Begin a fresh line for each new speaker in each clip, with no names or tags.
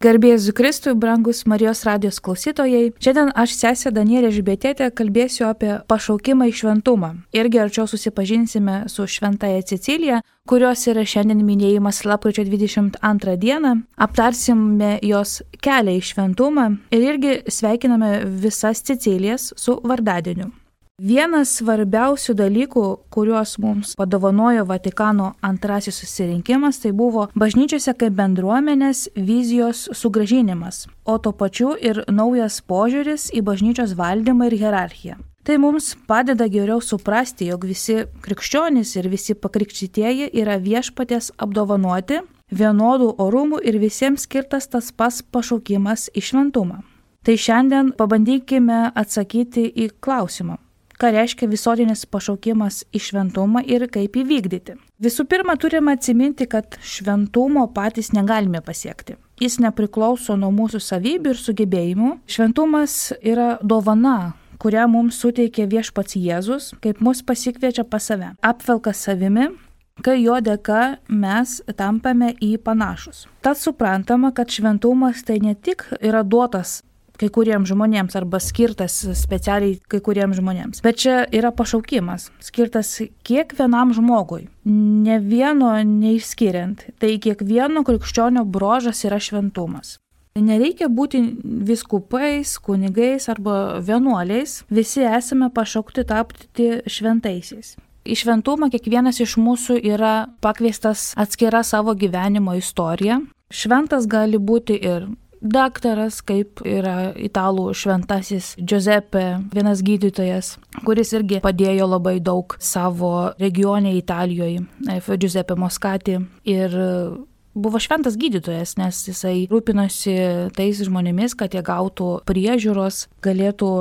Garbėjus Kristui, brangus Marijos radijos klausytojai, šiandien aš sesė Danielė Žibėtėtė kalbėsiu apie pašaukimą į šventumą. Irgi arčiau susipažinsime su Šventaja Cecilija, kurios yra šiandien minėjimas lapkričio 22 dieną. Aptarsime jos kelią į šventumą ir irgi sveikiname visas Cecilijas su vardadieniu. Vienas svarbiausių dalykų, kuriuos mums padovanojo Vatikano antrasis susirinkimas, tai buvo bažnyčiose kaip bendruomenės vizijos sugražinimas, o to pačiu ir naujas požiūris į bažnyčios valdymą ir hierarchiją. Tai mums padeda geriau suprasti, jog visi krikščionys ir visi pakrikštytieji yra viešpatės apdovanoti vienodų orumų ir visiems skirtas tas pas pašaukimas į šventumą. Tai šiandien pabandykime atsakyti į klausimą, ką reiškia visuotinis pašaukimas į šventumą ir kaip įvykdyti. Visų pirma, turime atsiminti, kad šventumo patys negalime pasiekti. Jis nepriklauso nuo mūsų savybių ir sugebėjimų. Šventumas yra dovana, kurią mums suteikė viešpats Jėzus, kaip mus pasikviečia pas save. Apvelka savimi, kai jo dėka mes tampame į panašus. Tad suprantama, kad šventumas tai ne tik yra duotas kai kuriems žmonėms arba skirtas specialiai kai kuriems žmonėms. Bet čia yra pašaukimas, skirtas kiekvienam žmogui, ne vieno neišskiriant. Tai kiekvieno krikščionio brožas yra šventumas. Nereikia būti viskupais, kunigais arba vienuoliais, visi esame pašaukti tapti šventaisiais. Į šventumą kiekvienas iš mūsų yra pakviestas atskira savo gyvenimo istorija. Šventas gali būti ir daktaras, kaip yra italų šventasis Giuseppe, vienas gydytojas, kuris irgi padėjo labai daug savo regione Italijoje, Giuseppe Moskati. Ir buvo šventas gydytojas, nes jisai rūpinosi tais žmonėmis, kad jie gautų priežiūros, galėtų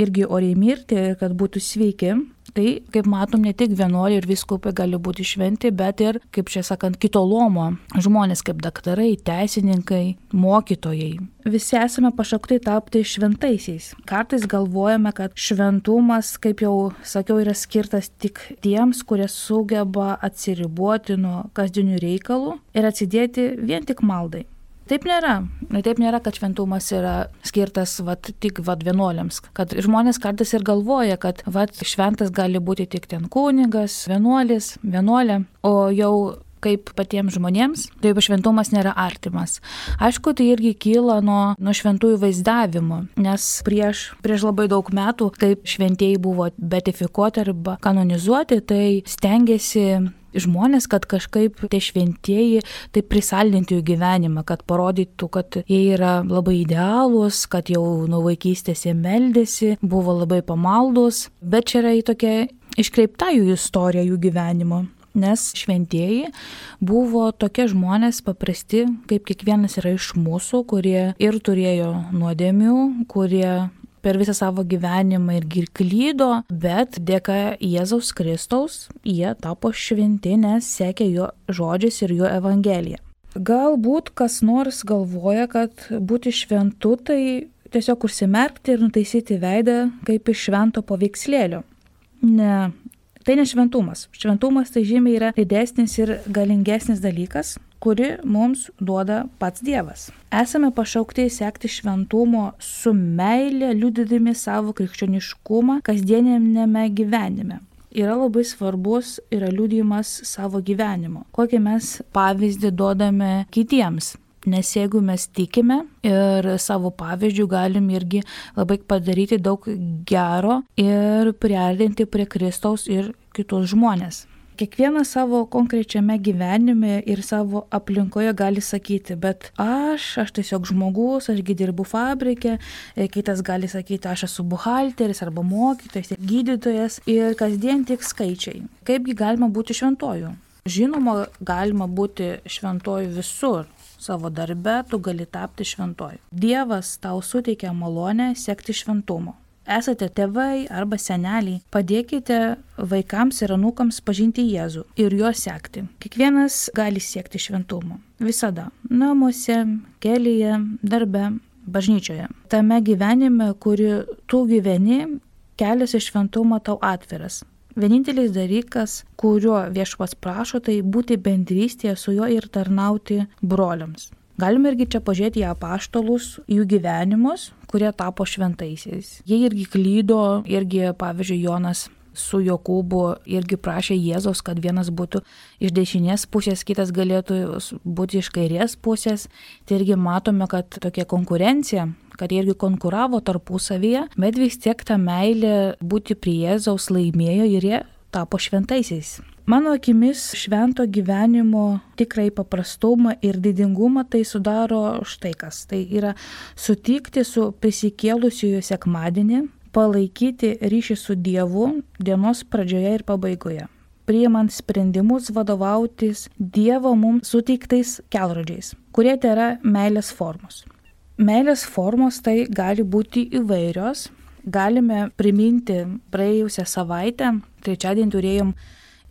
irgi oriai mirti ir kad būtų sveiki. Tai, kaip matom, ne tik vienuoliai ir viskupai gali būti šventi, bet ir, kaip čia sakant, kito lomo žmonės kaip daktarai, teisininkai, mokytojai. Visi esame pašaukti tapti šventaisiais. Kartais galvojame, kad šventumas, kaip jau sakiau, yra skirtas tik tiems, kurie sugeba atsiriboti nuo kasdienių reikalų ir atsidėti vien tik maldai. Taip nėra. Taip nėra, kad šventumas yra skirtas vat, tik vat, vienuoliams. Kad žmonės kartais ir galvoja, kad vat, šventas gali būti tik ten kunigas, vienuolis, vienuolė, o jau kaip patiems žmonėms, taip šventumas nėra artimas. Aišku, tai irgi kyla nuo, nuo šventųjų vaizdavimo, nes prieš, prieš labai daug metų, kaip šventieji buvo betifikuoti arba kanonizuoti, tai stengiasi žmonės, kad kažkaip tie šventieji taip prisaldinti jų gyvenimą, kad parodytų, kad jie yra labai idealūs, kad jau nuo vaikystės jie meldėsi, buvo labai pamaldus, bet čia yra į tokia iškreipta jų istorija jų gyvenimo. Nes šventieji buvo tokie žmonės paprasti, kaip kiekvienas yra iš mūsų, kurie ir turėjo nuodėmių, kurie per visą savo gyvenimą irgi klydo, bet dėka Jėzaus Kristaus jie tapo šventi, nes sekė jo žodžiais ir jo evangelija. Galbūt kas nors galvoja, kad būti šventu tai tiesiog užsimerkti ir nutaisyti veidą kaip iš švento paveikslėlio. Ne, tai ne šventumas. Šventumas tai žymiai yra didesnis ir galingesnis dalykas, kuri mums duoda pats Dievas. Esame pašaukti sekti šventumo su meilė, liudydami savo krikščioniškumą kasdienėme gyvenime. Yra labai svarbus yra liudijimas savo gyvenimo, kokį mes pavyzdį duodame kitiems. Nes jeigu mes tikime ir savo pavyzdžių galim irgi labai padaryti daug gero ir priartinti prie Kristaus ir kitus žmonės. Kiekvienas savo konkrečiame gyvenime ir savo aplinkoje gali sakyti, bet aš, aš tiesiog žmogus, ašgi dirbu fabrike, e, kitas gali sakyti, aš esu buhalteris arba mokytojas, gydytojas ir kasdien tik skaičiai. Kaipgi galima būti šventoju? Žinoma, galima būti šventoju visur. Savo darbe tu gali tapti šventoju. Dievas tau suteikia malonę sekti šventumo esate tėvai arba seneliai, padėkite vaikams ir anūkams pažinti Jėzų ir juo sekti. Kiekvienas gali siekti šventumo. Visada. Namuose, kelyje, darbe, bažnyčioje. Tame gyvenime, kurį tu gyveni, kelias į šventumą tau atviras. Vienintelis dalykas, kurio viešpas prašo, tai būti bendrystėje su juo ir tarnauti broliams. Galime irgi čia pažiūrėti į apaštalus, jų gyvenimus, kurie tapo šventaisiais. Jie irgi klydo, irgi, pavyzdžiui, Jonas su Jokūbu irgi prašė Jėzos, kad vienas būtų iš dešinės pusės, kitas galėtų būti iš kairės pusės. Tai irgi matome, kad tokia konkurencija, kad jie irgi konkuravo tarpusavyje, bet vis tiek ta meilė būti prie Jėzaus laimėjo ir jie tapo šventaisiais. Mano akimis švento gyvenimo tikrai paprastumą ir didingumą tai sudaro štai kas. Tai yra sutikti su prisikėlusiųjų sekmadienį, palaikyti ryšį su Dievu dienos pradžioje ir pabaigoje. Priimant sprendimus vadovautis Dievo mums suteiktais kelrodžiais, kurie tai yra meilės formos. Meilės formos tai gali būti įvairios. Galime priminti praėjusią savaitę, trečiadienį turėjom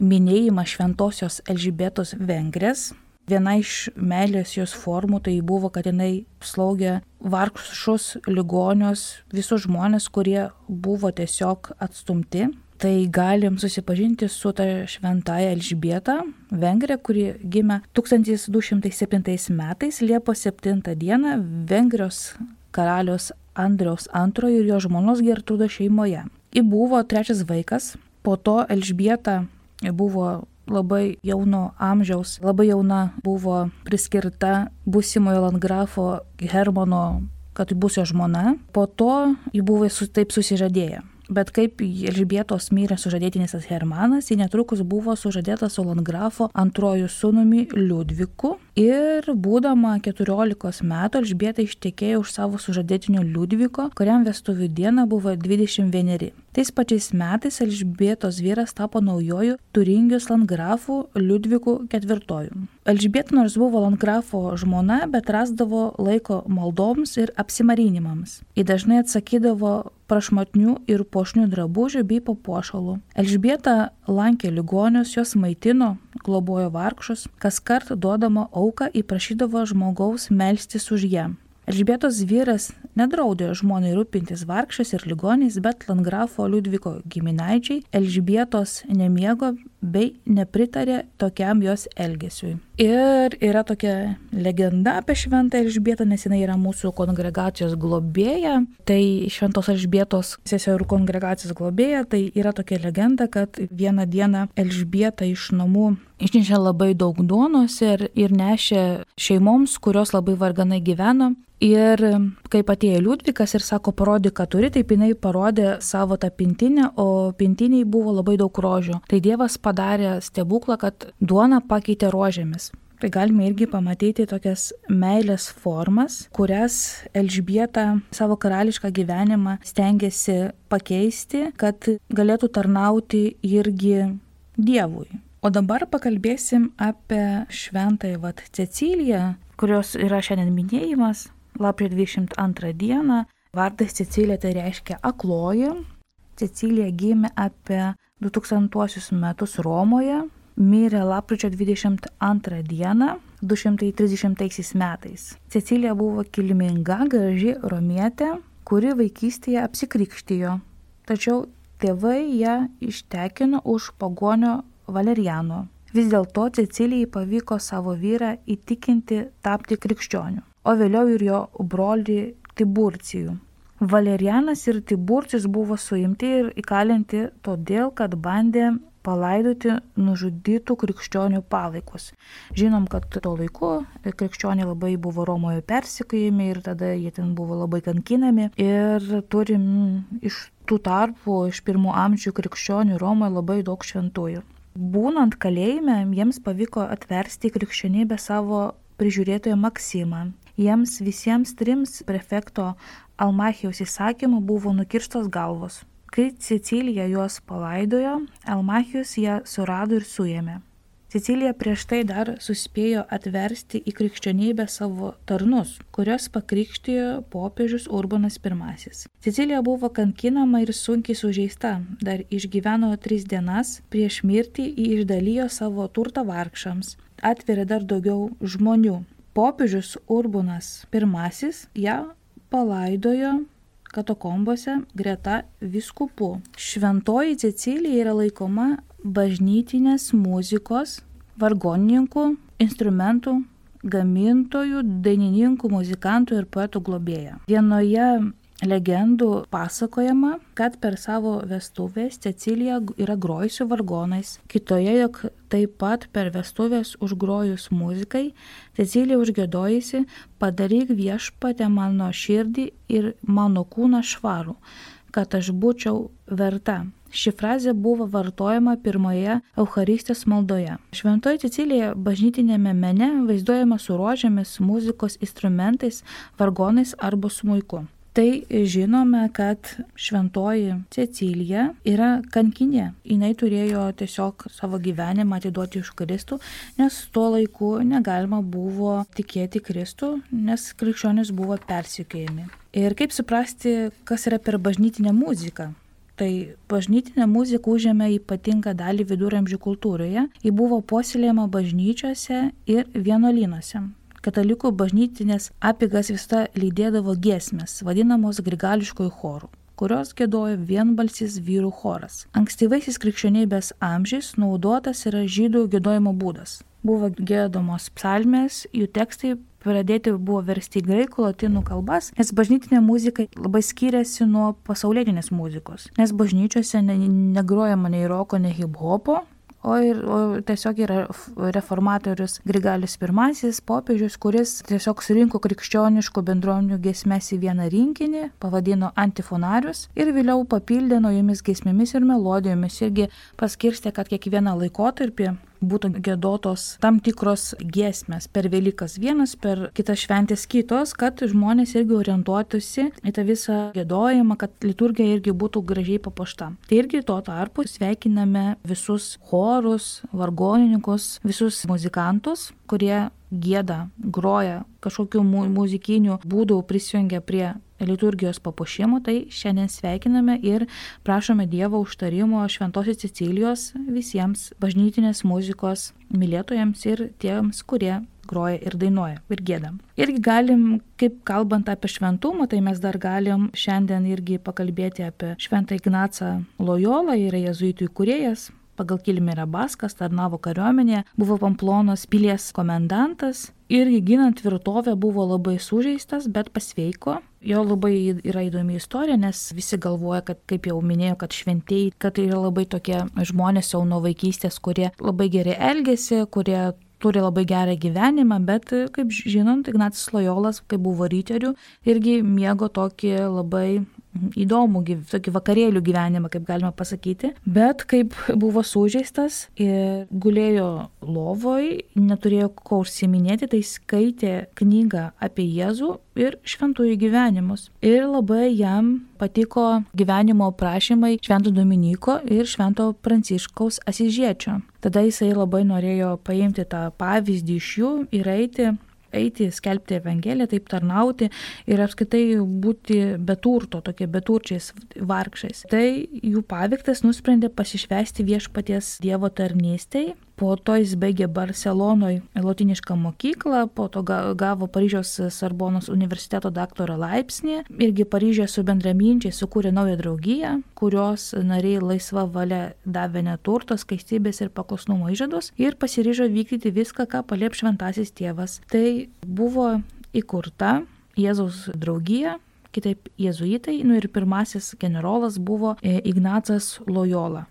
minėjimą šventosios Elžbietos Vengrės, Viena iš meilės jos formų tai buvo, kad jinai slaugė vargšus ligonius, visus žmonės, kurie buvo tiesiog atstumti. Tai galim susipažinti su ta šventaja Elžbieta, Vengrė, kuri gimė 1207 metais, Liepos 7 dieną Vengrijos karalius Andriaus II ir jo žmonos Gertrudo šeimoje. Ji buvo trečias vaikas, po to Elžbieta buvo labai jauno amžiaus, labai jauna buvo priskirta būsimojo landgrafo Hermano, kad bus jo žmona. Po to ji buvo taip susižadėję. Bet kaip Elžbietos mirė sužadėtinis Hermanas, ji netrukus buvo sužadėta su Landgrafo antrojų sūnumi Liudviku ir būdama 14 metų Elžbieta ištekėjo už savo sužadėtinio Liudviko, kuriam vestuvių diena buvo 21. Tais pačiais metais Elžbietos vyras tapo naujojų Turingijos Landgrafų Liudviku IV. Elžbieta nors buvo Landgrafo žmona, bet rasdavo laiko maldoms ir apsimarinimams. Ji dažnai atsakydavo prašmatnių ir pošnių drabužių bei papuošalų. Elžbieta lankė ligonius, jos maitino, globojo vargšus, kas kart duodama auką įprašydavo žmogaus melstis už ją. Elžbietos vyras nedraudė žmonai rūpintis vargšais ir ligoniais, bet Landgrafo Liudviko giminaičiai Elžbietos nemiego bei nepritarė tokiam jos elgesiui. Ir yra tokia legenda apie Šventą Elžbietą, nes jinai yra mūsų kongregacijos globėja. Tai Šventos Elžbietos seserų kongregacijos globėja, tai yra tokia legenda, kad vieną dieną Elžbieta iš namų išnešė labai daug duonos ir, ir nešė šeimoms, kurios labai varganai gyveno. Ir kaip atėjo Liudvikas ir sako, parodyk, ką turi, taip jinai parodė savo tą pintinę, o pintiniai buvo labai daug rožių. Tai Dievas padarė stebuklą, kad duona pakeitė rožėmis. Tai galime irgi pamatyti tokias meilės formas, kurias Elžbieta savo karališką gyvenimą stengiasi pakeisti, kad galėtų tarnauti irgi Dievui. O dabar pakalbėsim apie šventąją Vat Ceciliją, kurios yra šiandien minėjimas lapkričio 22 dieną. Vardas Cecilija tai reiškia akloji. Cecilija gimė apie 2000 metus Romoje, mirė lapkričio 22 dieną 230 metais. Cecilija buvo kilminga, graži romietė, kuri vaikystėje apsikrikštijo. Tačiau tėvai ją ištekino už pagonio Valeriano. Vis dėlto Cecilijai pavyko savo vyrą įtikinti tapti krikščioniu o vėliau ir jo brolį Tiburcijų. Valerianas ir Tiburcijus buvo suimti ir įkalinti todėl, kad bandė palaidoti nužudytų krikščionių palaikus. Žinom, kad tuo laiku krikščioniai labai buvo Romoje persikėjami ir tada jie ten buvo labai kankinami. Ir turim iš tų tarpų, iš pirmų amžių krikščionių Romoje labai daug šventųjų. Būnant kalėjime, jiems pavyko atversti krikščionybę savo prižiūrėtoją Maksimą, Jiems visiems trims prefekto Almachijos įsakymu buvo nukirstos galvos. Kai Cecilija juos palaidojo, Almachijus ją surado ir suėmė. Cecilija prieš tai dar suspėjo atversti į krikščionybę savo tarnus, kurios pakrikštijo popiežius Urbanas I. Cecilija buvo kankinama ir sunkiai sužeista, dar išgyveno tris dienas, prieš mirtį išdalijo savo turtą vargšams, atverė dar daugiau žmonių, popiežius Urbanas I ją palaidojo katakombose greta viskupų. Šventoji Cecilija yra laikoma bažnytinės muzikos, vargonininkų, instrumentų gamintojų, dainininkų, muzikantų ir poetų globėja. Vienoje legendų pasakojama, kad per savo vestuvės Cecilija yra grojusi vargonais, kitoje, jog taip pat per vestuvės užgrojus muzikai, Cecilija užgėdojusi, padaryk viešpatę mano širdį ir mano kūną švarų, kad aš būčiau verta. Ši frazė buvo vartojama pirmoje Eucharistijos maldoje. Šventoji Cecilija bažnytinėme mene vaizduojama su rožėmis, muzikos instrumentais, vargonais arba smuiku. Tai žinome, kad šventoji Cecilija yra kankinė. Jis turėjo tiesiog savo gyvenimą atiduoti už Kristų, nes tuo laiku negalima buvo tikėti Kristų, nes krikščionis buvo persikėjami. Ir kaip suprasti, kas yra per bažnytinę muziką? Tai bažnytinė muzika užėmė ypatingą dalį viduramžių kultūroje. Ji buvo puoselėjama bažnyčiose ir vienuolynuose. Katalikų bažnytinės apigas visada lydėdavo giesmės, vadinamos grigališkojų chorų kurios gėdojo vienbalsis vyrų choras. Ankstyvaisiais krikščionybės amžiais naudotas yra žydų gėdojimo būdas. Buvo gėdomos psalmės, jų tekstai pradėti buvo versti į graikų, latinų kalbas, nes bažnytinė muzika labai skiriasi nuo pasaulietinės muzikos, nes bažnyčiose negrojama nei roko, nei hip hopo, o ir o tiesiog yra reformatorius Grigalius I, popiežius, kuris tiesiog surinko krikščioniškų bendruomenių gesmes į vieną rinkinį, pavadino antifonarius ir vėliau papildė naujomis gesmėmis ir melodijomis irgi paskirstė, kad kiekvieną laikotarpį būtų gėdotos tam tikros giesmės per Velykas vienas, per kitas šventės kitos, kad žmonės irgi orientuotųsi į tą visą gėdojimą, kad liturgija irgi būtų gražiai papuošta. Tai irgi tuo tarpu sveikiname visus chorus, vargonininkus, visus muzikantus, kurie gėda, groja, kažkokiu mu muzikiniu būdu prisijungia prie liturgijos papuošimo, tai šiandien sveikiname ir prašome Dievo užtarimo Šventosios Cecilijos visiems bažnytinės muzikos mylėtojams ir tiems, kurie groja ir dainuoja ir gėda. Irgi galim, kaip kalbant apie šventumą, tai mes dar galim šiandien irgi pakalbėti apie Šventą Ignacą Lojolą, yra jezuitų įkūrėjas, pagal kilmę yra Baskas, tarnavo kariuomenėje, buvo Pamplonos pilies komendantas ir ginant tvirtovę buvo labai sužeistas, bet pasveiko. Jo labai yra įdomi istorija, nes visi galvoja, kad, kaip jau minėjau, kad šventieji, kad tai yra labai tokie žmonės jau nuo vaikystės, kurie labai gerai elgesi, kurie turi labai gerą gyvenimą, bet, kaip žinant, Ignacis Lojolas, kai buvo ryterių, irgi miego tokį labai įdomų, tokį vakarėlių gyvenimą, kaip galima pasakyti, bet kaip buvo sužeistas ir gulėjo lovoj, neturėjo ko užsiminėti, tai skaitė knygą apie Jėzų ir šventųjų gyvenimus. Ir labai jam patiko gyvenimo aprašymai Švento Dominiko ir Švento Pranciškaus Asižiečio. Tada jisai labai norėjo paimti tą pavyzdį iš jų ir eiti eiti, skelbti Evangeliją, taip tarnauti ir apskaitai būti beturto, tokie beturčiais vargšais. Tai jų pavyktas nusprendė pasišvesti viešpaties Dievo tarnystėj po to jis baigė Barcelonoje lotinišką mokyklą, po to gavo Paryžiaus Sarbonos universiteto daktaro laipsnį, irgi Paryžioje su bendraminčiai sukūrė naują draugiją, kurios nariai laisva valia davė neturtos, skaistybės ir paklusnumo įžadus ir pasiryžo vykdyti viską, ką paliep šventasis tėvas. Tai buvo įkurta Jėzaus draugija, kitaip jėzuitai, nu ir pirmasis generolas buvo e, Ignacas Loyola.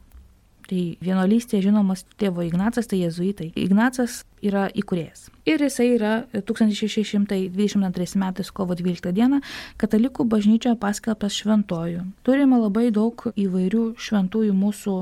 Tai vienuolystėje žinomas tėvo Ignacas, tai jezuitai. Ignacas yra įkurėjas. Ir jisai yra 1622 metais kovo 12 dieną katalikų bažnyčioje paskelbtas šventojų. Turime labai daug įvairių šventųjų mūsų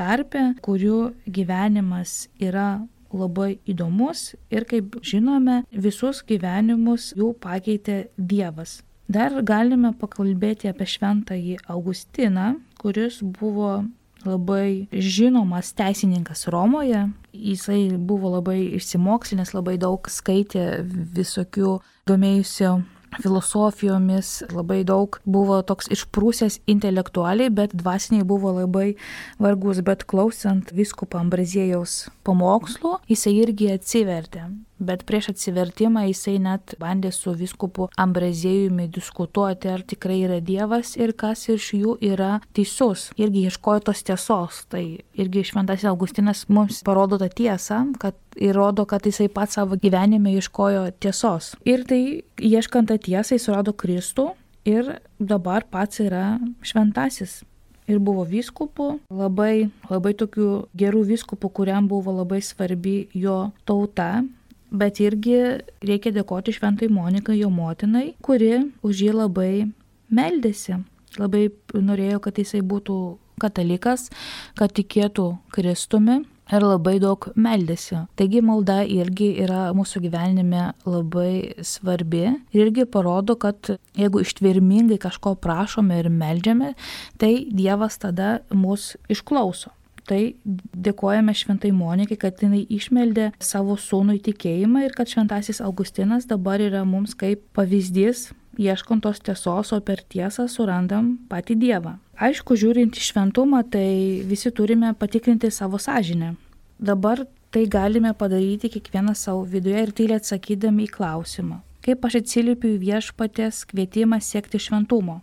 tarpe, kurių gyvenimas yra labai įdomus ir kaip žinome, visus gyvenimus jų pakeitė Dievas. Dar galime pakalbėti apie šventąjį Augustiną, kuris buvo labai žinomas teisininkas Romoje. Jisai buvo labai išsimokslinęs, labai daug skaitė visokių domėjusių filosofijomis, labai daug buvo toks išprūsęs intelektualiai, bet dvasiniai buvo labai vargus, bet klausant viskupą Ambrazėjaus pamokslų, jisai irgi atsivertė. Bet prieš atsivertimą jisai net bandė su viskupu Ambraziejumi diskutuoti, ar tikrai yra Dievas ir kas iš jų yra teisus. Irgi ieškojo tos tiesos. Tai irgi šventasis Augustinas mums parodo tą tiesą, kad įrodo, kad jisai pats savo gyvenime ieškojo tiesos. Ir tai ieškant tą tiesą jis surado Kristų ir dabar pats yra šventasis ir buvo vyskupų, labai, labai tokių gerų vyskupų, kuriam buvo labai svarbi jo tauta, bet irgi reikia dėkoti šventai Monikai, jo motinai, kuri už jį labai meldėsi. Labai norėjo, kad jisai būtų katalikas, kad tikėtų Kristumi ir labai daug meldėsi. Taigi malda irgi yra mūsų gyvenime labai svarbi ir irgi parodo, kad jeigu ištvirmingai kažko prašome ir meldžiame, tai Dievas tada mus išklauso tai dėkojame šventai Monikai, kad jinai išmeldė savo sūnų įtikėjimą ir kad šventasis Augustinas dabar yra mums kaip pavyzdys, ieškant tos tiesos, o per tiesą surandam patį Dievą. Aišku, žiūrint į šventumą, tai visi turime patikrinti savo sąžinę. Dabar tai galime padaryti kiekvienas savo viduje ir tyliai atsakydami į klausimą. Kaip aš atsiliepiu į viešpatės kvietimą siekti šventumo?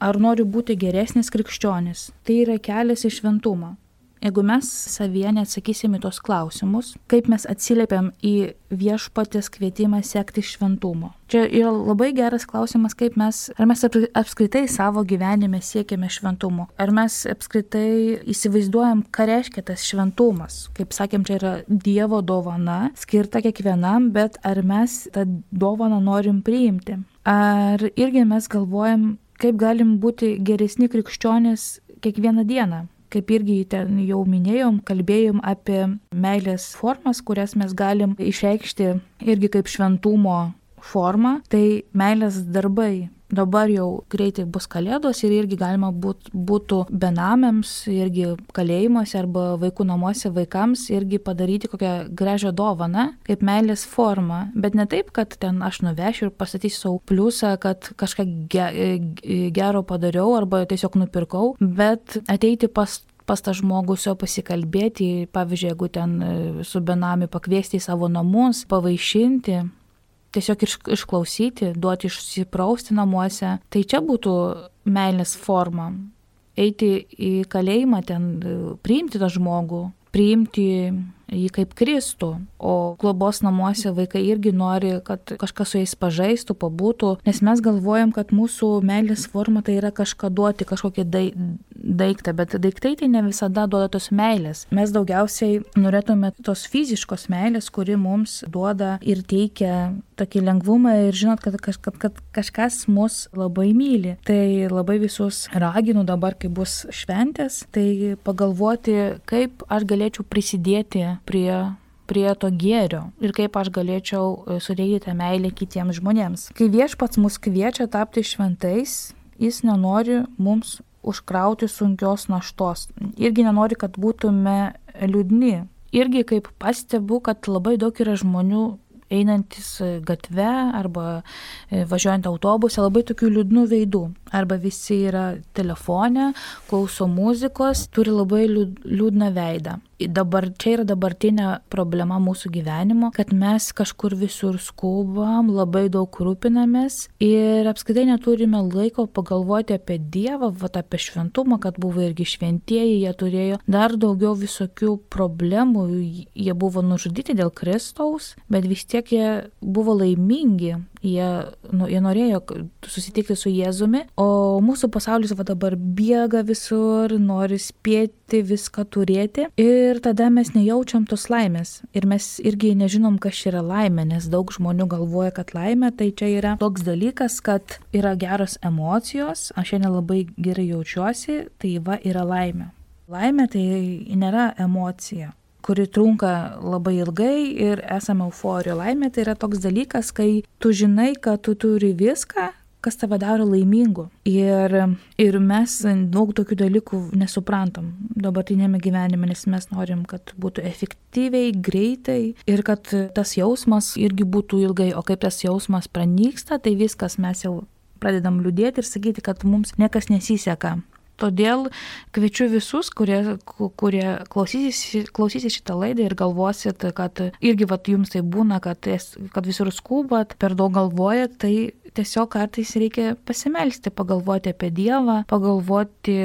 Ar noriu būti geresnis krikščionis? Tai yra kelias į šventumą. Jeigu mes savyje neatsakysim į tos klausimus, kaip mes atsiliepiam į viešpatės kvietimą siekti šventumo. Čia yra labai geras klausimas, kaip mes, ar mes apskritai savo gyvenime siekiame šventumo, ar mes apskritai įsivaizduojam, ką reiškia tas šventumas. Kaip sakėm, čia yra Dievo dovana, skirta kiekvienam, bet ar mes tą dovaną norim priimti. Ar irgi mes galvojam, kaip galim būti geresni krikščionės kiekvieną dieną kaip irgi ten jau minėjom, kalbėjom apie meilės formas, kurias mes galim išreikšti irgi kaip šventumo formą, tai meilės darbai dabar jau greitai bus kalėdos ir irgi galima būt, būtų benamiams, irgi kalėjimuose arba vaikų namuose vaikams irgi padaryti kokią gražią dovaną, kaip meilės formą. Bet ne taip, kad ten aš nuvešiu ir pastatysiu savo pliusą, kad kažką ge gero padariau arba tiesiog nupirkau, bet ateiti pas pas tą žmogų su juo pasikalbėti, pavyzdžiui, jeigu ten e, su benami pakviesti į savo namus, pavaišinti, tiesiog išklausyti, duoti išsiprausti namuose. Tai čia būtų meilės forma. Eiti į kalėjimą ten, priimti tą žmogų, priimti jį kaip Kristų, o globos namuose vaikai irgi nori, kad kažkas su jais pažaistų, pabūtų, nes mes galvojam, kad mūsų meilės forma tai yra kažką duoti, kažkokį dai, daiktą, bet daiktai tai ne visada duoda tos meilės. Mes daugiausiai norėtume tos fiziškos meilės, kuri mums duoda ir teikia tokį lengvumą ir žinot, kad, kad, kad, kad kažkas mus labai myli. Tai labai visus raginu dabar, kai bus šventės, tai pagalvoti, kaip aš galėčiau prisidėti prie prie to gėrio ir kaip aš galėčiau suteikti tą meilę kitiems žmonėms. Kai viešpats mus kviečia tapti šventais, jis nenori mums užkrauti sunkios naštos. Irgi nenori, kad būtume liūdni. Irgi kaip pastebiu, kad labai daug yra žmonių einantis gatve arba e, važiuojant autobuse, labai tokių liūdnų veidų. Arba visi yra telefone, klauso muzikos, turi labai liūdną veidą dabar čia yra dabartinė problema mūsų gyvenimo, kad mes kažkur visur skubam, labai daug rūpinamės ir apskritai neturime laiko pagalvoti apie Dievą, vat, apie šventumą, kad buvo irgi šventieji, jie turėjo dar daugiau visokių problemų, jie buvo nužudyti dėl Kristaus, bet vis tiek jie buvo laimingi, jie, nu, jie norėjo susitikti su Jėzumi, o mūsų pasaulis va dabar bėga visur, nori spėti viską turėti. Ir tada mes nejaučiam tos laimės. Ir mes irgi nežinom, kas yra laimė, nes daug žmonių galvoja, kad laimė tai čia yra toks dalykas, kad yra geros emocijos, aš šiandien labai gerai jaučiuosi, tai va yra laimė. Laimė tai nėra emocija kuri trunka labai ilgai ir esame euforijoje. Laimė tai yra toks dalykas, kai tu žinai, kad tu turi viską, kas tave daro laimingu. Ir, ir mes daug tokių dalykų nesuprantam dabartinėme gyvenime, nes mes norim, kad būtų efektyviai, greitai ir kad tas jausmas irgi būtų ilgai, o kaip tas jausmas pranyksta, tai viskas mes jau pradedam liūdėti ir sakyti, kad mums niekas nesiseka Todėl kviečiu visus, kurie, kurie klausysis, klausysis šitą laidą ir galvosit, kad irgi vat, jums tai būna, kad, kad visur skubat, per daug galvojat, tai tiesiog kartais reikia pasimelsti, pagalvoti apie Dievą, pagalvoti,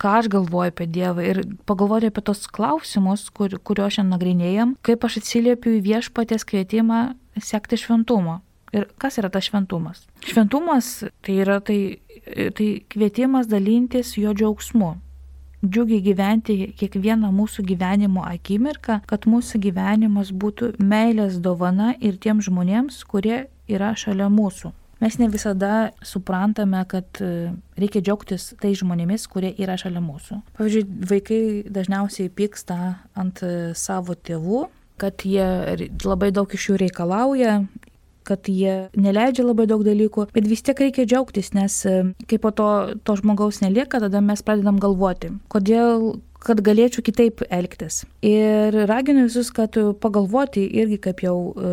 ką aš galvoju apie Dievą ir pagalvoti apie tos klausimus, kur, kuriuos šiandien nagrinėjom, kaip aš atsiliepiu į viešpatės kvietimą sekti šventumo. Ir kas yra tas šventumas? Šventumas tai yra tai, tai kvietimas dalintis jo džiaugsmu. Džiugiai gyventi kiekvieną mūsų gyvenimo akimirką, kad mūsų gyvenimas būtų meilės dovana ir tiems žmonėms, kurie yra šalia mūsų. Mes ne visada suprantame, kad reikia džiaugtis tai žmonėmis, kurie yra šalia mūsų. Pavyzdžiui, vaikai dažniausiai pyksta ant savo tėvų, kad jie labai daug iš jų reikalauja kad jie neleidžia labai daug dalykų, bet vis tiek reikia džiaugtis, nes e, kai po to to žmogaus nelieka, tada mes pradedam galvoti, kodėl kad galėčiau kitaip elgtis. Ir raginu visus, kad pagalvoti irgi, kaip jau e,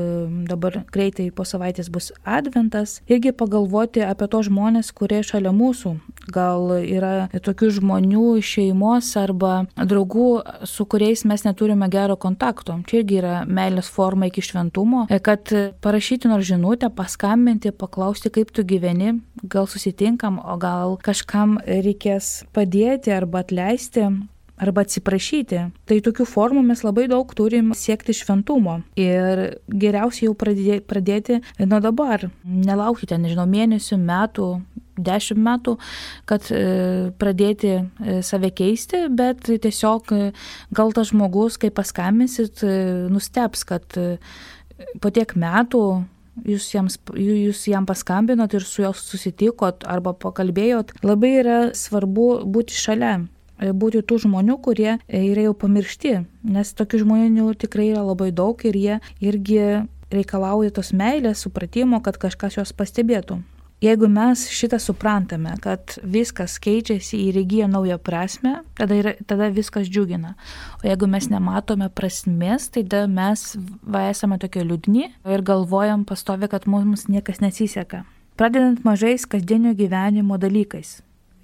dabar greitai po savaitės bus adventas, irgi pagalvoti apie tos žmonės, kurie šalia mūsų. Gal yra tokių žmonių šeimos arba draugų, su kuriais mes neturime gero kontakto. Čia irgi yra meilės forma iki šventumo, e, kad parašyti nors žinutę, paskambinti, paklausti, kaip tu gyveni, gal susitinkam, o gal kažkam reikės padėti arba atleisti arba atsiprašyti. Tai tokių formų mes labai daug turim siekti šventumo. Ir geriausia jau pradėti, pradėti nuo dabar. Nelaukite, nežinau, mėnesių, metų, dešimt metų, kad e, pradėti e, save keisti, bet tiesiog e, gal tas žmogus, kai paskambinsit, nusteps, kad po tiek metų jūs, jiems, jūs jam paskambinot ir su juo susitikot arba pakalbėjot, labai yra svarbu būti šalia. E, būti tų žmonių, kurie e, yra jau pamiršti, nes tokių žmonių tikrai yra labai daug ir jie irgi reikalauja tos meilės, supratimo, kad kažkas juos pastebėtų. Jeigu mes šitą suprantame, kad viskas keičiasi ir įgyja naują prasme, tada, yra, tada viskas džiugina. O jeigu mes nematome prasmės, tai tada mes va esame tokie liūdni ir galvojam pastovi, kad mums niekas nesiseka. Pradedant mažais kasdienio gyvenimo dalykais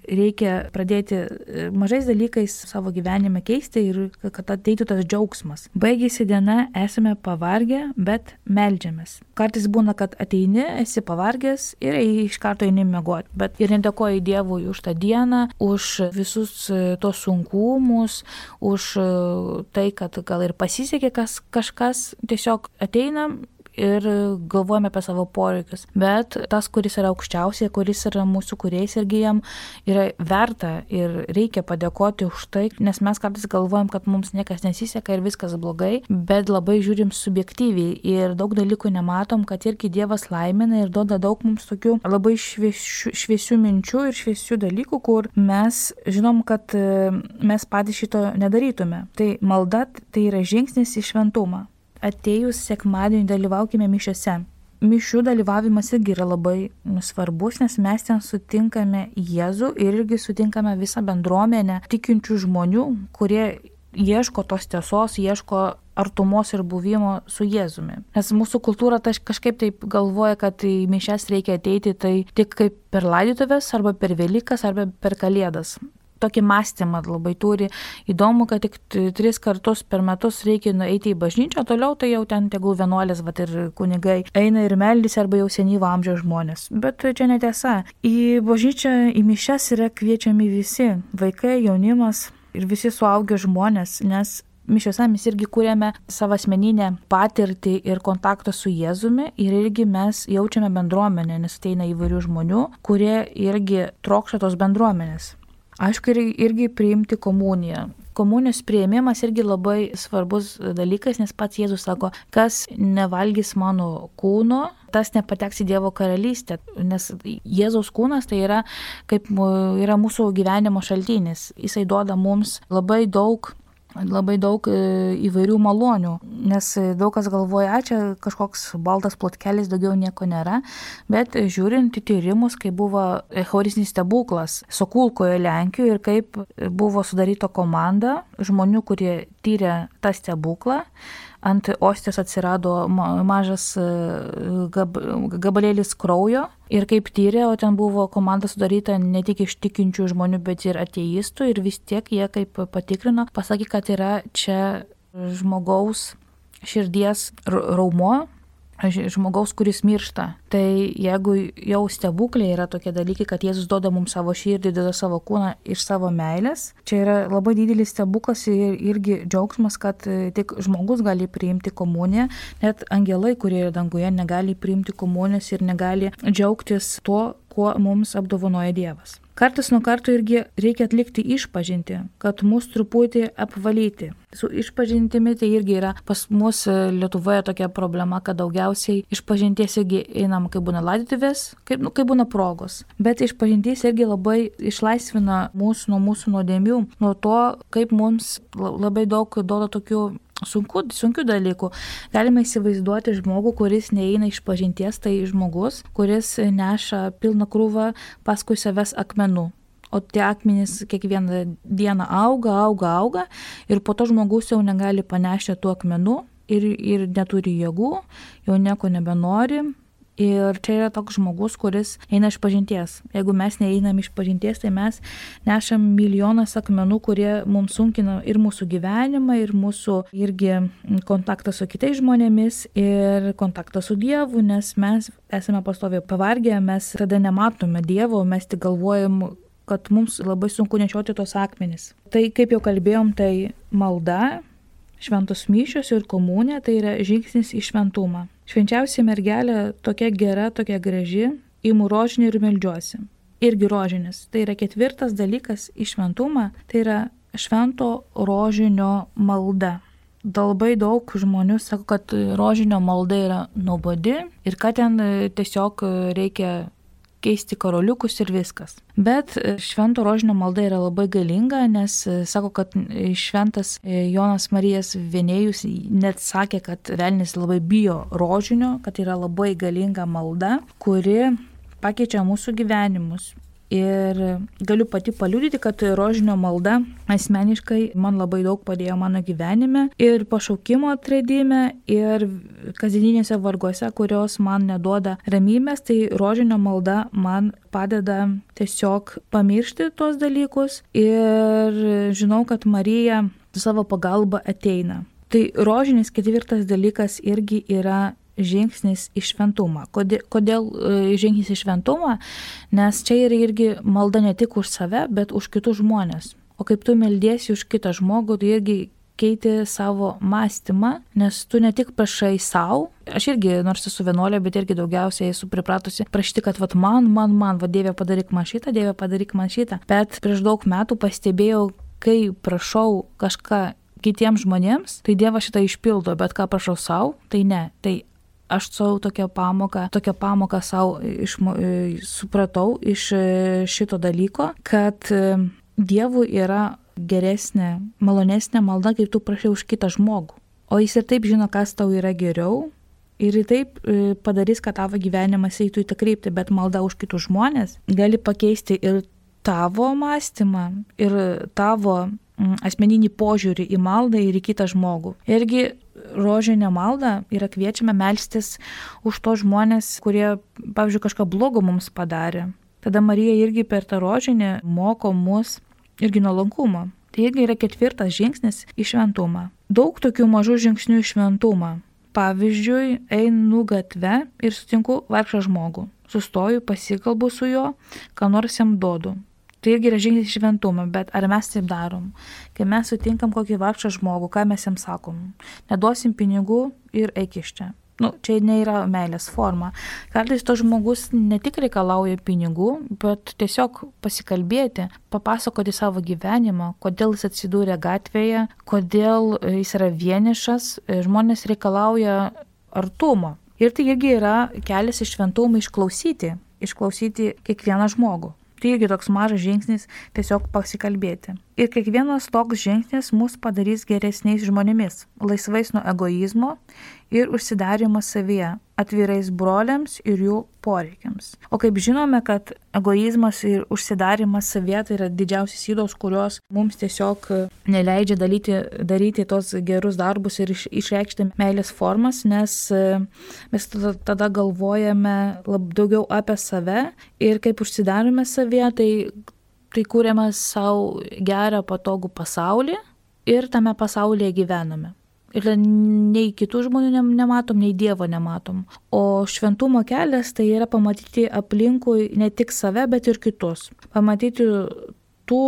reikia pradėti e, mažais dalykais savo gyvenime keisti ir kad ateitų tas džiaugsmas. Baigėsi diena, esame pavargę, bet melžiamės. Kartais būna, kad ateini, esi pavargęs ir iš karto eini mėgoti, bet ir nedėkoji Dievui už tą dieną, už visus e, tos sunkumus, už e, tai, kad gal ir pasisekė kas, kažkas, tiesiog ateinam ir galvojame apie savo poreikius. Bet tas, kuris yra aukščiausiai, kuris yra mūsų kuriais irgi jam yra verta ir reikia padėkoti už tai, nes mes kartais galvojam, kad mums niekas nesiseka ir viskas blogai, bet labai žiūrim subjektyviai ir daug dalykų nematom, kad irgi Dievas laimina ir duoda daug mums tokių labai šviesių, šviesių minčių ir šviesių dalykų, kur mes žinom, kad e, mes patys šito nedarytume. Tai malda tai yra žingsnis į šventumą atėjus sekmadienį dalyvaukime mišiuose. Mišių dalyvavimas irgi yra labai svarbus, nes mes ten sutinkame Jėzų ir irgi sutinkame visą bendruomenę tikinčių žmonių, kurie ieško tos tiesos, ieško artumos ir buvimo su Jėzumi. Nes mūsų kultūra tai kažkaip taip galvoja, kad į mišes reikia ateiti tai tik kaip per laidotuvės arba per Velykas arba per Kalėdas tokį mąstymą labai turi. Įdomu, kad tik tris kartus per metus reikia nueiti į bažnyčią, toliau tai jau ten tegul vienuolės, va ir kunigai eina ir meldys arba jau senyvo amžiaus žmonės. Bet čia netiesa. Į bažnyčią, į mišes yra kviečiami visi - vaikai, jaunimas ir visi suaugę žmonės, nes mišiuose mes irgi kūrėme savo asmeninę patirtį ir kontaktą su Jėzumi ir irgi mes jaučiame bendruomenę, nes ateina įvairių žmonių, kurie irgi trokšta tos bendruomenės. Aišku, ir, irgi priimti komuniją. Komunijos prieimimas irgi labai svarbus dalykas, nes pats Jėzus sako, kas nevalgys mano kūno, tas nepateks į Dievo karalystę, nes Jėzaus kūnas tai yra kaip yra mūsų gyvenimo šaltinis. Jisai duoda mums labai daug labai daug e, įvairių malonių, nes daug kas galvoja, čia kažkoks baltas plotkelis, daugiau nieko nėra, bet žiūrint į tyrimus, kai buvo Eucharistinis stebuklas Sokulkoje Lenkijoje ir kaip buvo sudaryta komanda žmonių, kurie tyrė tą stebuklą, ant ostės atsirado mažas e, gab, gabalėlis kraujo ir kaip tyrė, o ten buvo komanda sudaryta ne tik iš tikinčių žmonių, bet ir ateistų ir vis tiek jie kaip patikrino, pasakė, kad yra čia žmogaus širdies raumo, žmogaus, kuris miršta. Tai jeigu jau stebuklė yra tokie dalykai, kad Jėzus duoda mums savo širdį, duoda savo kūną iš savo meilės, čia yra labai didelis stebuklas ir irgi džiaugsmas, kad e, tik žmogus gali priimti komuniją, net angelai, kurie yra danguje, negali priimti komunijos ir negali džiaugtis tuo, kuo mums apdovanoja Dievas. Kartais nuo karto irgi reikia atlikti išpažinti, kad mus truputį apvalyti. Su išpažintimi tai irgi yra pas mus e, Lietuvoje tokia problema, kad daugiausiai išpažinties irgi einam, kai būna laidotuvės, kai, nu, kai būna progos. Bet išpažinties irgi labai išlaisvina mūsų nuo mūsų nuodėmių, nuo to, kaip mums labai daug duoda tokių sunku, sunkių dalykų. Galime įsivaizduoti žmogų, kuris neįeina iš pažinties, tai žmogus, kuris neša pilną krūvą paskui savęs akmenų. O tie akmenys kiekvieną dieną auga, auga, auga ir po to žmogus jau negali panešti tų akmenų ir, ir neturi jėgų, jau nieko nebenori, Ir čia yra toks žmogus, kuris eina iš pažinties. Jeigu mes neeinam iš pažinties, tai mes nešam milijonas akmenų, kurie mums sunkina ir mūsų gyvenimą, ir mūsų irgi kontaktą su kitais žmonėmis, ir kontaktą su Dievu, nes mes esame pastoviai pavargę, mes tada nematome Dievo, mes tik galvojam, kad mums labai sunku nešioti tos akmenys. Tai kaip jau kalbėjom, tai malda, šventos myšios ir komunė tai yra žingsnis į šventumą. Švenčiausia mergelė tokia gera, tokia graži, įimu rožinį ir meldžiuosi. Irgi rožinis. Tai yra ketvirtas dalykas į šventumą, tai yra švento rožinio malda. Labai daug žmonių sako, kad rožinio malda yra nuobodi ir kad ten tiesiog reikia keisti karoliukus ir viskas. Bet e, švento rožinio malda yra labai galinga, nes e, sako, kad e, šventas Jonas Marijas Vienėjus net sakė, kad velnis labai bijo rožinio, kad yra labai galinga malda, kuri pakeičia mūsų gyvenimus. Ir galiu pati paliūdyti, kad rožinio malda asmeniškai man labai daug padėjo mano gyvenime ir pašaukimo atradime ir kasdieninėse varguose, kurios man neduoda ramybės, tai rožinio malda man padeda tiesiog pamiršti tuos dalykus ir žinau, kad Marija savo pagalba ateina. Tai rožinis ketvirtas dalykas irgi yra žingsnis į šventumą. Kodėl, kodėl e, žingsnis į šventumą? Nes čia yra irgi malda ne tik už save, bet už kitus žmonės. O kaip tu meldiesi už kitą žmogų, tu irgi keiti savo mąstymą, nes tu ne tik prašai savo, aš irgi, nors esu vienuolė, bet irgi daugiausiai esu pripratusi prašyti, kad vat man, man, man, va Dieve padaryk man šitą, Dieve padaryk man šitą. Bet prieš daug metų pastebėjau, kai prašau kažką kitiems žmonėms, tai Dievas šitą išpildo, bet ką prašau savo, tai ne. Tai aš savo tokią pamoką, tokią pamoką savo išmo, e, supratau iš e, šito dalyko, kad e, Dievui yra geresnė, malonesnė malda, kaip tu prašai už kitą žmogų. O jis ir taip žino, kas tau yra geriau. Ir taip padarys, kad tavo gyvenimas eitų į tą kryptį, bet malda už kitus žmonės gali pakeisti ir tavo mąstymą, ir tavo asmeninį požiūrį į maldą ir į kitą žmogų. Irgi rožinę maldą yra kviečiame melstis už tos žmonės, kurie, pavyzdžiui, kažką blogo mums padarė. Tada Marija irgi per tą rožinę moko mus irgi nuolankumo. Tai irgi yra ketvirtas žingsnis į šventumą. Daug tokių mažų žingsnių į šventumą. Pavyzdžiui, einu gatve ir sutinku vargšą žmogų. Sustoju, pasikalbu su juo, ką nors jam duodu. Tai irgi yra žingsnis šventumą, bet ar mes taip darom? Kai mes sutinkam kokį vargšą žmogų, ką mes jam sakom? Neduosim pinigų ir eik iš čia. Nu, čia nėra meilės forma. Kartais to žmogus ne tik reikalauja pinigų, bet tiesiog pasikalbėti, papasakoti savo gyvenimą, kodėl jis atsidūrė gatvėje, kodėl jis yra vienišas. Žmonės reikalauja artumo. Ir tai irgi yra kelias iš šventumą išklausyti, išklausyti kiekvieną žmogų. Tai irgi toks mažas žingsnis tiesiog pasikalbėti. Ir kiekvienas toks žingsnis mus padarys geresniais žmonėmis, laisvais nuo egoizmo ir užsidarimo savyje. Atvirais broliams ir jų poreikiams. O kaip žinome, kad egoizmas ir užsidarimas savietą yra didžiausias įdos, kurios mums tiesiog neleidžia dalyti, daryti tos gerus darbus ir iš, išreikšti meilės formas, nes e, mes tada, galvojame lab, daugiau apie save ir kaip užsidarome savietą, tai, tai kūrėme savo gerą, patogų pasaulį ir tame pasaulyje gyvename. Ir nei kitų žmonių nematom, nei Dievo nematom. O šventumo kelias tai yra pamatyti aplinkui ne tik save, bet ir kitus. Pamatyti tų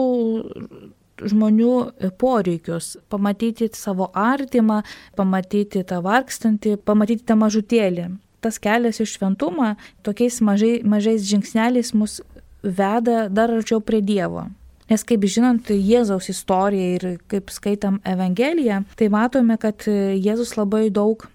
žmonių poreikius, pamatyti savo artimą, pamatyti tą vargstantį, pamatyti tą mažutėlį. Tas kelias į šventumą tokiais mažai, mažais žingsneliais mus veda dar arčiau prie Dievo. Nes kaip žinant Jėzaus istoriją ir kaip skaitam Evangeliją, tai matome, kad Jėzus labai daug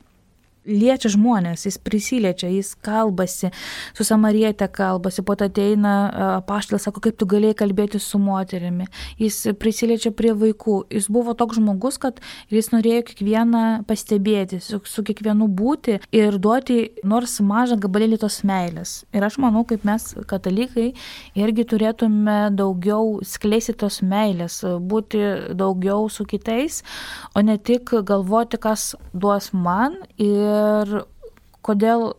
liečia žmonės, jis prisiliečia, jis kalbasi, su samarietė kalbasi, po to ateina paštas, sako, kaip tu galėjai kalbėti su moterimi, jis prisiliečia prie vaikų, jis buvo toks žmogus, kad jis norėjo kiekvieną pastebėti, su, su kiekvienu būti ir duoti nors mažą gabalėlį tos meilės. Ir aš manau, kaip mes katalikai irgi turėtume daugiau skleisti tos meilės, būti daugiau su kitais, o ne tik galvoti, kas duos man ir ir kodėl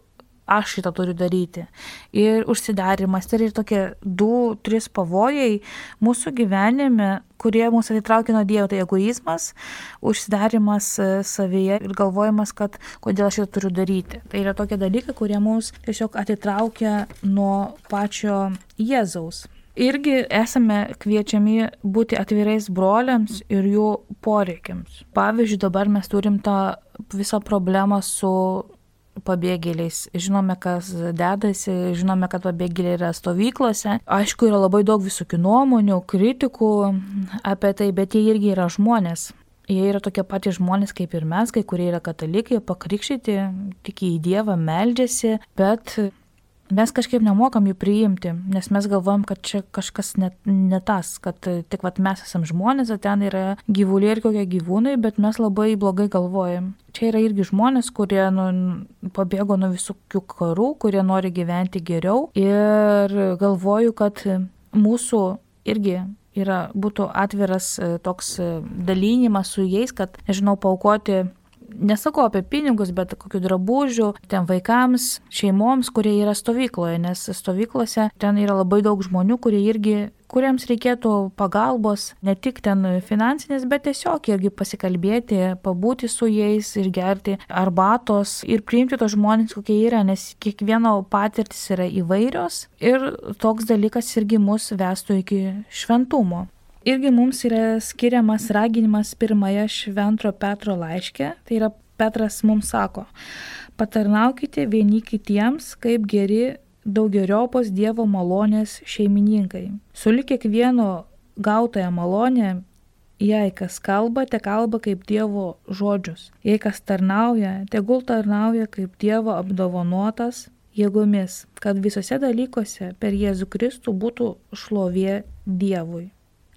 aš šitą turiu daryti. Ir užsidarimas, tai yra tokie du, trys pavojai mūsų gyvenime, kurie mūsų atitraukia nuo Dievo, tai egoizmas, užsidarimas e, savyje ir galvojimas, kad kodėl aš šitą turiu daryti. Tai yra tokie dalykai, kurie mus tiesiog atitraukia nuo pačio Jėzaus. Irgi esame kviečiami būti atvirais broliams ir jų poreikiams. Pavyzdžiui, dabar mes turim tą visą problemą su pabėgėliais. Žinome, kas dedasi, žinome, kad pabėgėliai yra stovyklose. Aišku, yra labai daug visokių nuomonių, kritikų apie tai, bet jie irgi yra žmonės. Jie yra tokie patys žmonės kaip ir mes, kai kurie yra katalikai, pakrikštyti, tik į Dievą meldžiasi, bet mes kažkaip nemokam jų priimti, nes mes galvojam, kad čia kažkas net ne tas, kad tik vat, mes esam žmonės, o ten yra gyvuliai ir kokie gyvūnai, bet mes labai blogai galvojam. Čia yra irgi žmonės, kurie nu, pabėgo nuo visokių karų, kurie nori gyventi geriau ir galvoju, kad mūsų irgi yra, būtų atviras e, toks e, dalynimas su jais, kad, nežinau, paukoti nesakau apie pinigus, bet kokių drabužių, ten vaikams, šeimoms, kurie yra stovykloje, nes stovyklose ten yra labai daug žmonių, kurie irgi kuriems reikėtų pagalbos, ne tik ten finansinės, bet tiesiog irgi pasikalbėti, pabūti su jais ir gerti arbatos ir priimti tos žmonės, kokie yra, nes kiekvieno patirtis yra įvairios ir toks dalykas irgi mus vestų iki šventumo irgi mums yra skiriamas raginimas pirmąją Šventro Petro laiške. Tai yra Petras mums sako, patarnaukite vieni kitiems kaip geri daugeriopos Dievo malonės šeimininkai. Sulik kiekvieno gautąją malonę, jei kas kalba, te kalba kaip Dievo žodžius. Jei kas tarnauja, tegul tarnauja kaip Dievo apdovanotas jėgomis, kad visose dalykuose per Jėzų Kristų būtų šlovė Dievui.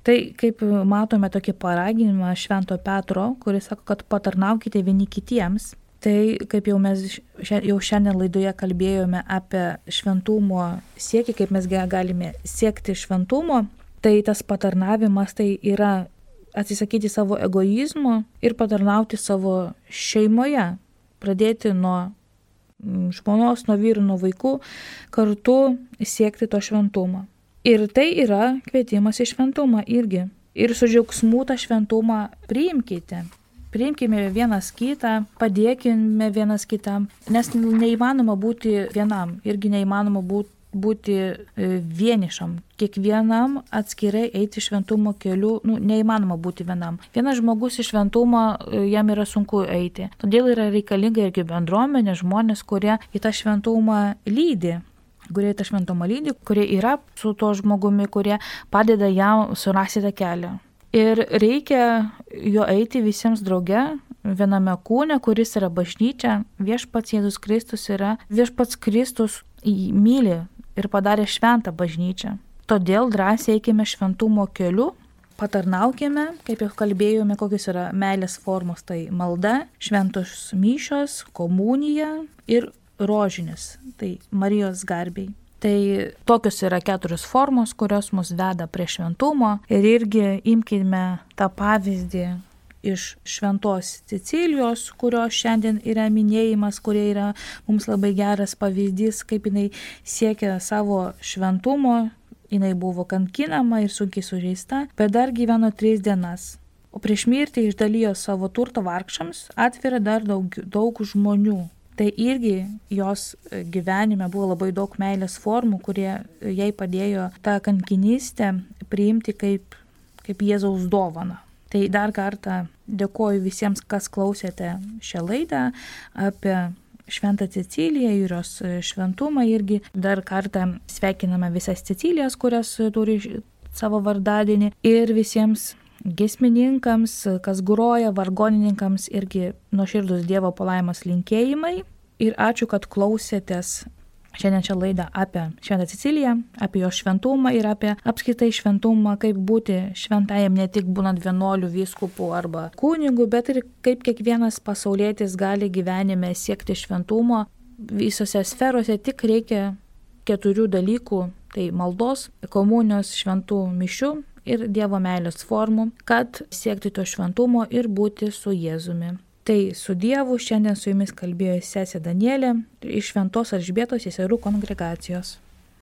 Tai kaip matome tokį paraginimą Švento Petro, kuris sako, kad patarnaukite vieni kitiems. Tai kaip jau mes jau šiandien laidoje kalbėjome apie šventumo siekį, kaip mes galime siekti šventumo, tai tas patarnavimas tai yra atsisakyti savo egoizmo ir patarnauti savo šeimoje, pradėti nuo mm, žmonos, nuo vyrų, nuo vaikų, kartu siekti to šventumo. Ir tai yra kvietimas į šventumą irgi. Ir su džiaugsmu tą šventumą priimkite. Priimkime vienas kitą, padėkime vienas kitam, nes neįmanoma būti vienam, irgi neįmanoma būti būti e, vienišam, kiekvienam atskirai eiti šventumo keliu, nu, neįmanoma būti vienam. Vienas žmogus iš šventumo e, jam yra sunku eiti. Todėl yra reikalinga irgi bendruomenė, žmonės, kurie į tą šventumą lydi kurie tą šventumą lydi, kurie yra su tuo žmogumi, kurie padeda jam surasti tą kelią. Ir reikia jo eiti visiems drauge, viename kūne, kuris yra bažnyčia, viešpats Jėzus Kristus yra, viešpats Kristus myli ir padarė šventą bažnyčią. Todėl drąsiai eikime šventumo keliu, patarnaukime, kaip jau kalbėjome, kokios yra meilės formos, tai malda, šventos myšios, komunija ir rožinis, tai Marijos garbiai. Tai tokios yra keturios formos, kurios mus veda prie šventumo ir irgi imkime tą pavyzdį iš šventos Sicilijos, kurios šiandien yra minėjimas, kurie yra mums labai geras pavyzdys, kaip jinai siekia savo šventumo, jinai buvo kankinama ir sunkiai sužeista, bet dar gyveno tris dienas o prieš mirtį išdalijo savo turtą vargšams, atveria dar daug, daug žmonių. Tai irgi jos gyvenime buvo labai daug meilės formų, kurie jai padėjo tą kankinystę priimti kaip, kaip Jėzaus dovana. Tai dar kartą dėkoju visiems, kas klausėte šią laidą apie Šventą Ceciliją ir jos šventumą irgi. Dar kartą sveikiname visas Cecilijas, kurias turi savo vardadienį ir visiems Gesmininkams, kas groja, vargonininkams irgi nuoširdus Dievo palaimas linkėjimai. Ir ačiū, kad klausėtės šiandien šią laidą apie Šventą Siciliją, apie jo šventumą ir apie apskritai šventumą, kaip būti šventajam ne tik būnant vienuolių vyskupų arba kunigų, bet ir kaip kiekvienas pasaulietis gali gyvenime siekti šventumo visose sferose, tik reikia keturių dalykų - tai maldos, komunijos, šventų mišių ir Dievo meilės formų, kad siekti to šventumo ir būti su Jėzumi. Tai su Dievu šiandien su jumis kalbėjo sesė Danielė iš Šventos Alžbėtos seserų kongregacijos.